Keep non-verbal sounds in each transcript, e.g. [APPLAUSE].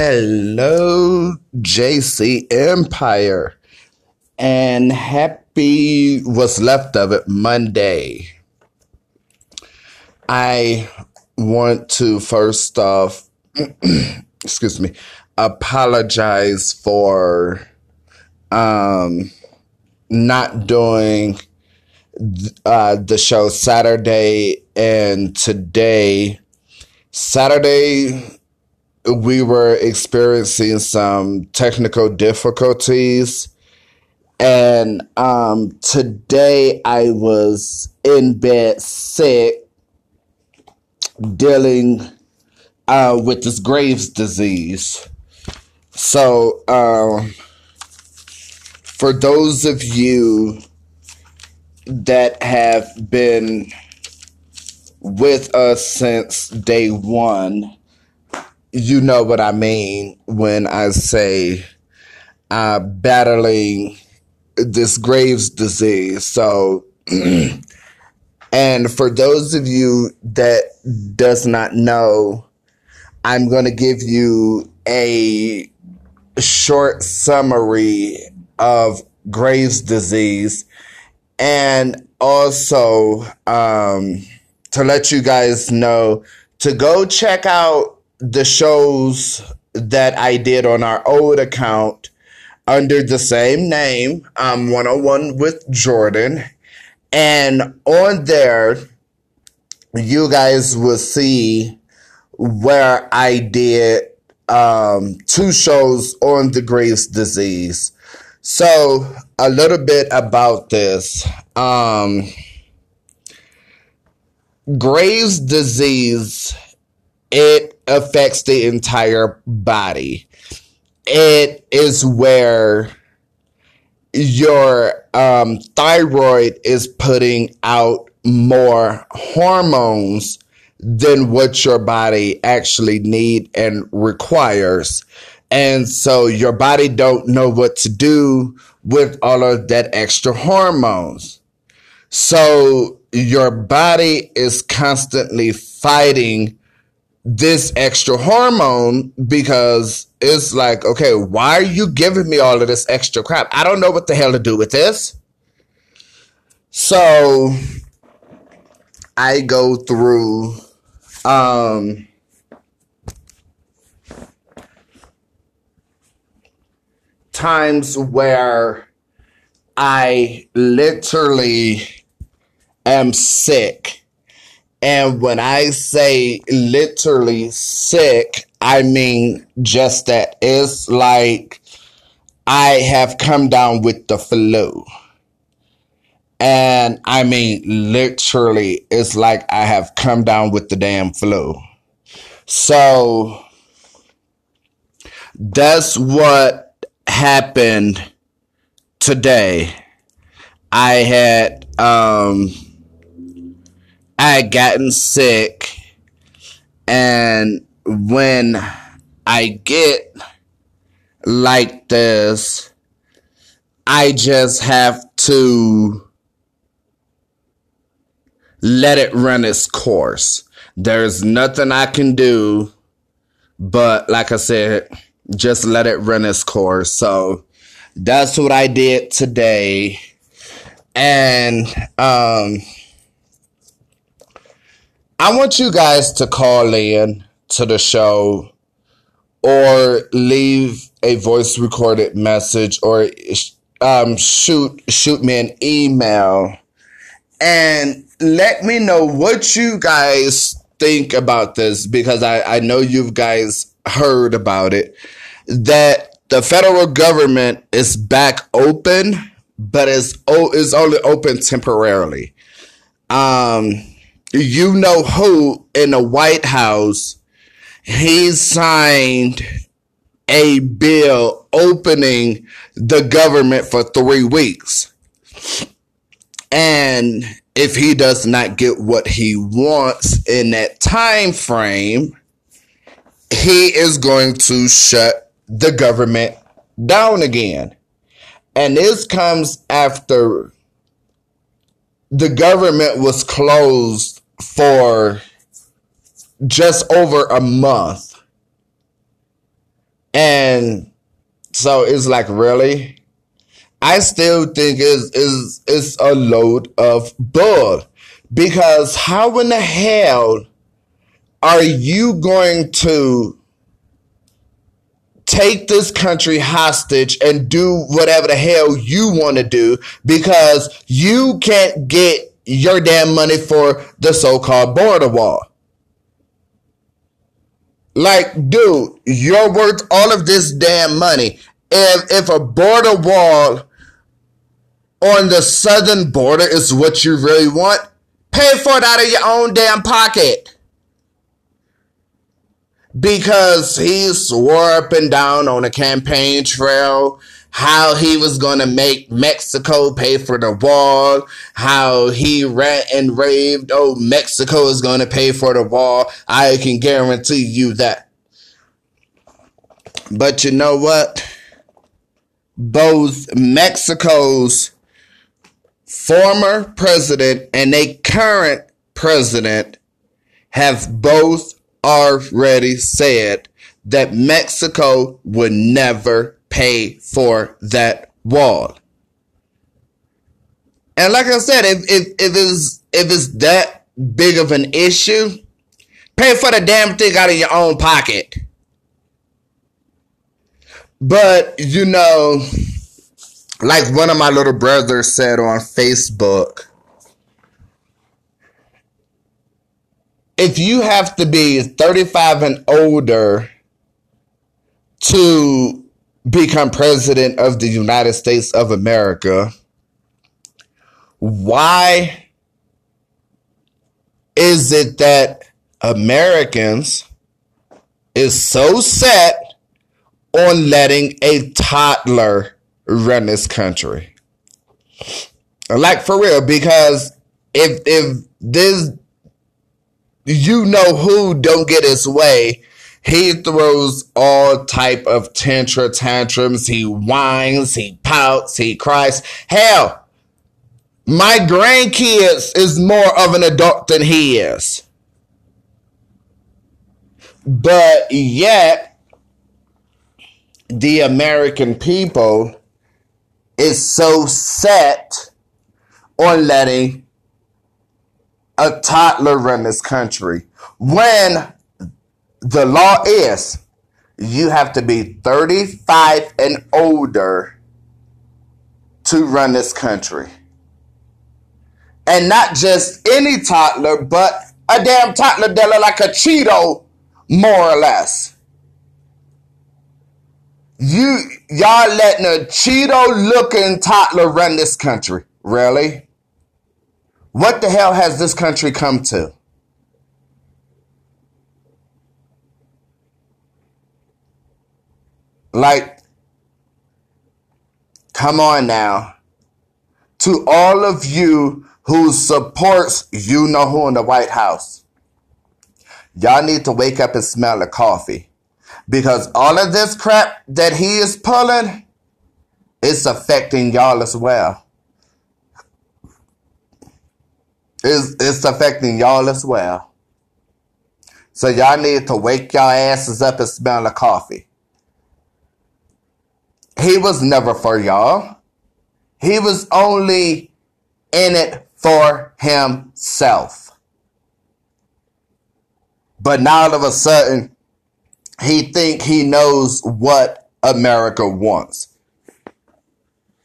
Hello, JC Empire, and happy what's left of it Monday. I want to first off, [CLEARS THROAT] excuse me, apologize for um not doing uh, the show Saturday and today. Saturday we were experiencing some technical difficulties. And um, today I was in bed sick, dealing uh, with this Graves' disease. So, um, for those of you that have been with us since day one, you know what I mean when I say uh, battling this Graves disease. So, [CLEARS THROAT] and for those of you that does not know, I'm going to give you a short summary of Graves disease and also um, to let you guys know to go check out the shows that I did on our old account under the same name, um, 101 with Jordan. And on there, you guys will see where I did um, two shows on the Graves' disease. So, a little bit about this. Um, Graves' disease, it affects the entire body. It is where your um, thyroid is putting out more hormones than what your body actually need and requires and so your body don't know what to do with all of that extra hormones so your body is constantly fighting this extra hormone because it's like, okay, why are you giving me all of this extra crap? I don't know what the hell to do with this. So I go through um times where I literally am sick and when I say literally sick, I mean just that. It's like I have come down with the flu. And I mean, literally, it's like I have come down with the damn flu. So that's what happened today. I had, um, I had gotten sick, and when I get like this, I just have to let it run its course. There's nothing I can do, but like I said, just let it run its course. So that's what I did today. And, um, I want you guys to call in to the show or leave a voice recorded message or um, shoot shoot me an email and let me know what you guys think about this because I, I know you guys heard about it that the federal government is back open but is is only open temporarily. Um you know who in the White House, he signed a bill opening the government for three weeks. And if he does not get what he wants in that time frame, he is going to shut the government down again. And this comes after the government was closed for just over a month And so it's like, really? I still think is is is a load of bull. Because how in the hell are you going to take this country hostage and do whatever the hell you want to do because you can't get your damn money for the so-called border wall. Like, dude, you're worth all of this damn money. If if a border wall on the southern border is what you really want, pay for it out of your own damn pocket because he swore up and down on a campaign trail how he was going to make Mexico pay for the wall, how he rant and raved, oh, Mexico is going to pay for the wall. I can guarantee you that. But you know what? Both Mexico's former president and a current president have both already said that Mexico would never pay for that wall. And like I said, if, if, if it's if it's that big of an issue, pay for the damn thing out of your own pocket. But you know, like one of my little brothers said on Facebook, if you have to be 35 and older to become president of the United States of America, why is it that Americans is so set on letting a toddler run this country? Like for real, because if if this you know who don't get his way. He throws all type of tantra tantrums. He whines, he pouts, he cries. Hell, my grandkids is more of an adult than he is. But yet, the American people is so set on letting a toddler run this country when the law is you have to be 35 and older to run this country. And not just any toddler, but a damn toddler that like a Cheeto, more or less. You y'all letting a Cheeto looking toddler run this country. Really? What the hell has this country come to? Like, come on now. To all of you who supports you know who in the White House, y'all need to wake up and smell the coffee. Because all of this crap that he is pulling, it's affecting y'all as well. It's, it's affecting y'all as well. So y'all need to wake y'all asses up and smell the coffee. He was never for y'all. He was only in it for himself. But now all of a sudden, he think he knows what America wants.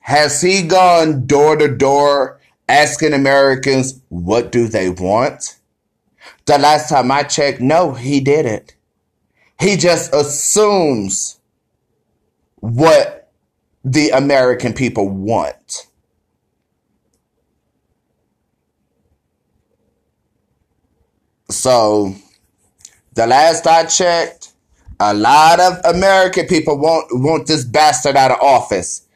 Has he gone door to door asking Americans what do they want. The last time I checked, no, he didn't. He just assumes what the American people want. So, the last I checked, a lot of American people want want this bastard out of office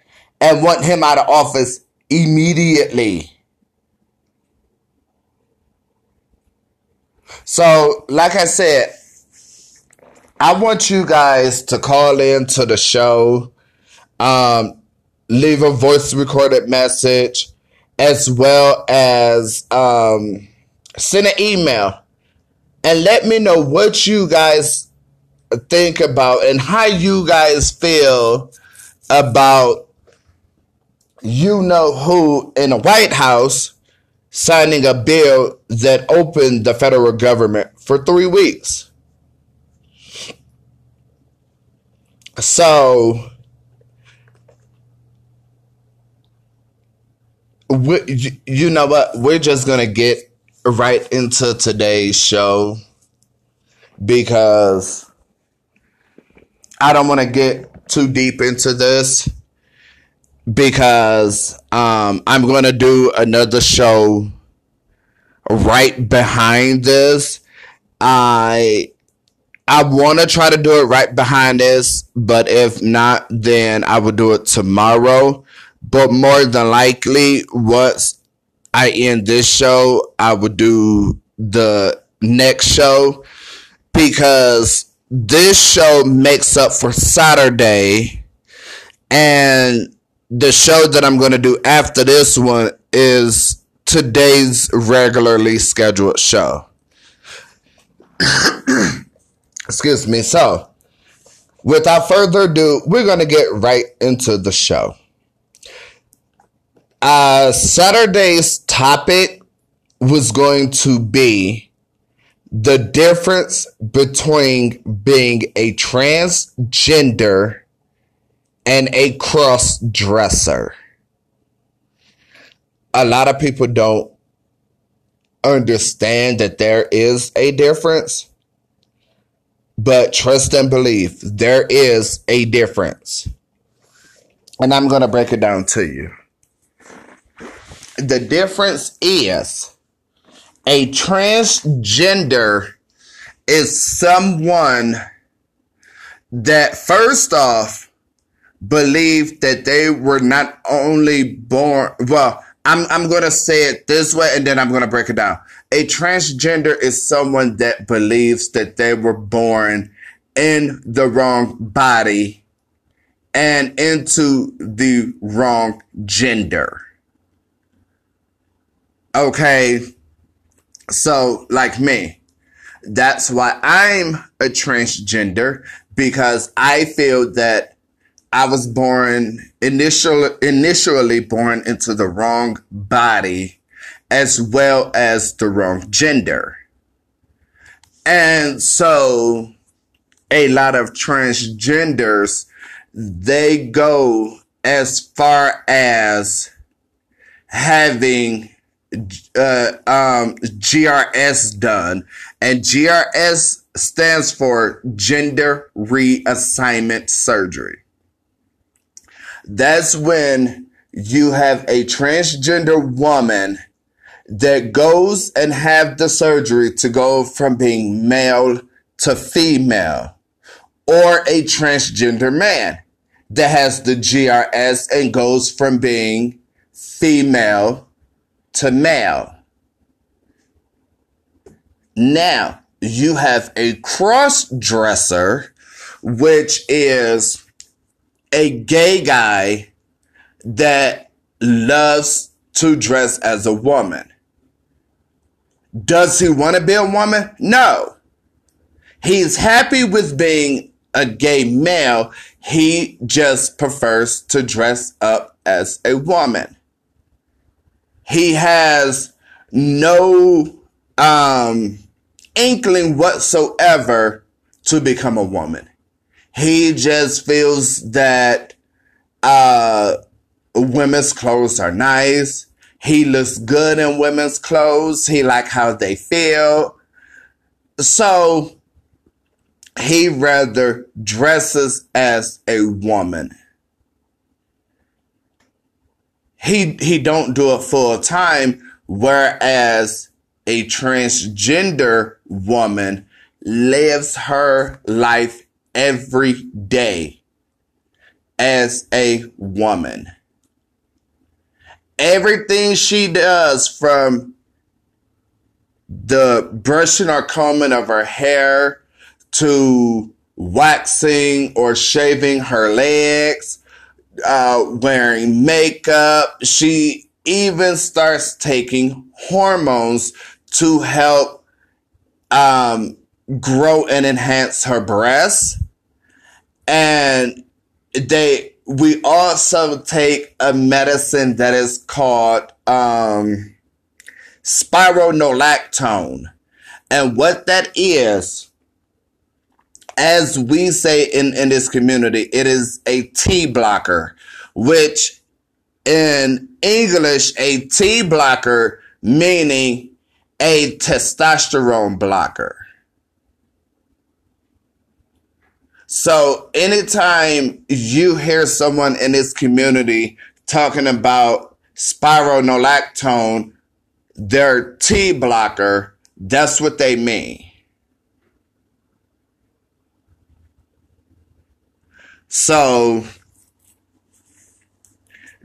and want him out of office immediately. So, like I said, I want you guys to call in to the show, um, leave a voice recorded message, as well as um, send an email and let me know what you guys think about and how you guys feel about you know who in the White House signing a bill that opened the federal government for three weeks. So, we, you know what? We're just to get right into today's show because I don't want to get too deep into this because um, I'm to do another show right behind this. I I want to try to do it right behind this, but if not, then I will do it tomorrow. But more than likely, once I end this show, I will do the next show because this show makes up for Saturday and the show that I'm going to do after this one is today's regularly scheduled show. [COUGHS] Excuse me. So, without further ado, we're going to get right into the show. Uh, Saturday's topic was going to be the difference between being a transgender and a cross dresser. A lot of people don't understand that there is a difference, but trust and believe there is a difference. And I'm going to break it down to you. The difference is a transgender is someone that, first off, believed that they were not only born, well, I'm, I'm going to say it this way and then I'm going to break it down. A transgender is someone that believes that they were born in the wrong body and into the wrong gender. Okay. So, like me, that's why I'm a transgender because I feel that I was born initially initially born into the wrong body as well as the wrong gender. And so a lot of transgenders they go as far as having uh, um, GRS done, and GRS stands for gender reassignment surgery. That's when you have a transgender woman that goes and have the surgery to go from being male to female or a transgender man that has the GRS and goes from being female to male. Now, you have a cross dresser, which is a gay guy that loves to dress as a woman. Does he want to be a woman? No. He's happy with being a gay male. He just prefers to dress up as a woman. He has no um, inkling whatsoever to become a woman. He just feels that uh, women's clothes are nice. He looks good in women's clothes. He like how they feel. So he rather dresses as a woman. He he don't do it full time, whereas a transgender woman lives her life every day as a woman. Everything she does from the brushing or combing of her hair to waxing or shaving her legs, uh, wearing makeup. She even starts taking hormones to help um, grow and enhance her breasts. And they we also take a medicine that is called um, spironolactone. And what that is, as we say in, in this community, it is a T blocker, which in English, a T blocker meaning a testosterone blocker. So anytime you hear someone in this community talking about spironolactone, their T blocker, that's what they mean. So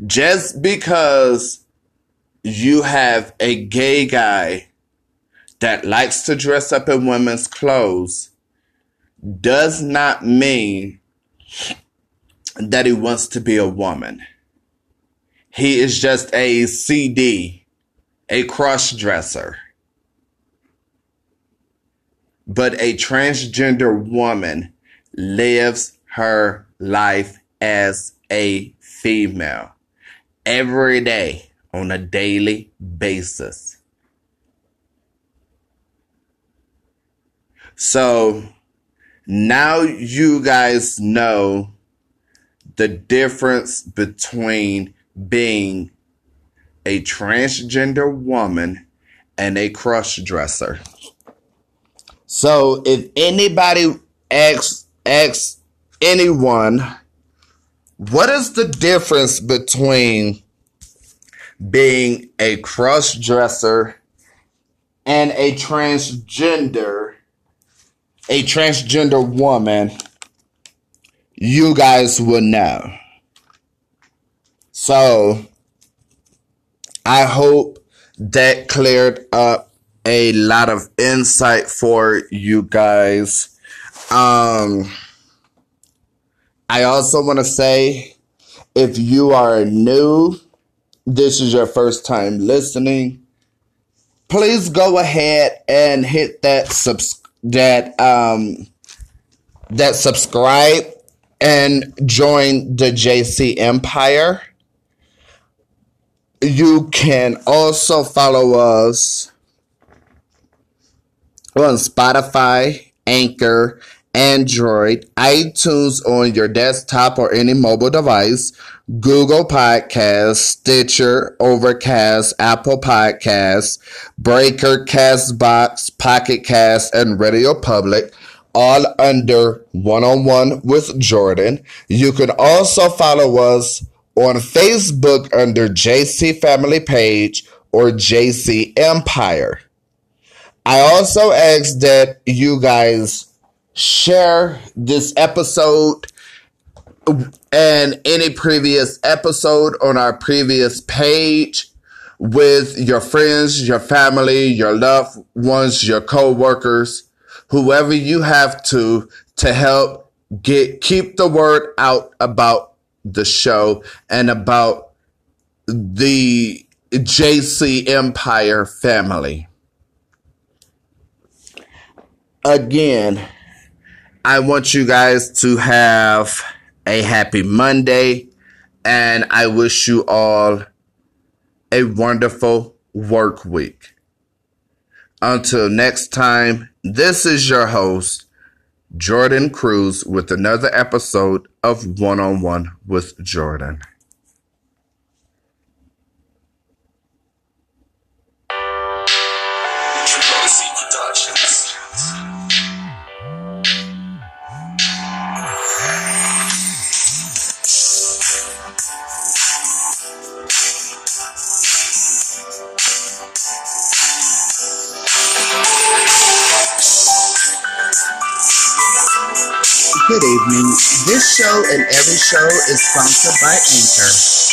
just because you have a gay guy that likes to dress up in women's clothes does not mean that he wants to be a woman. He is just a CD, a cross dresser. But a transgender woman lives her life as a female every day on a daily basis. So now you guys know the difference between being a transgender woman and a cross dresser. So if anybody asks asks anyone what is the difference between being a cross dresser and a transgender a transgender woman, you guys will know. So, I hope that cleared up a lot of insight for you guys. Um, I also want to say if you are new, this is your first time listening, please go ahead and hit that subscribe that um that subscribe and join the JC Empire. You can also follow us on Spotify, Anchor, Android, iTunes on your desktop or any mobile device, Google Podcasts, Stitcher, Overcast, Apple Podcasts, Breaker, Castbox, Pocket Cast, and Radio Public, all under One on One with Jordan. You can also follow us on Facebook under JC Family Page or JC Empire. I also ask that you guys share this episode and any previous episode on our previous page with your friends, your family, your loved ones, your co-workers, whoever you have to to help get keep the word out about the show and about the JC Empire family. Again, I want you guys to have a happy Monday and I wish you all a wonderful work week. Until next time, this is your host, Jordan Cruz, with another episode of One on One with Jordan. Good evening. This show and every show is sponsored by Anchor.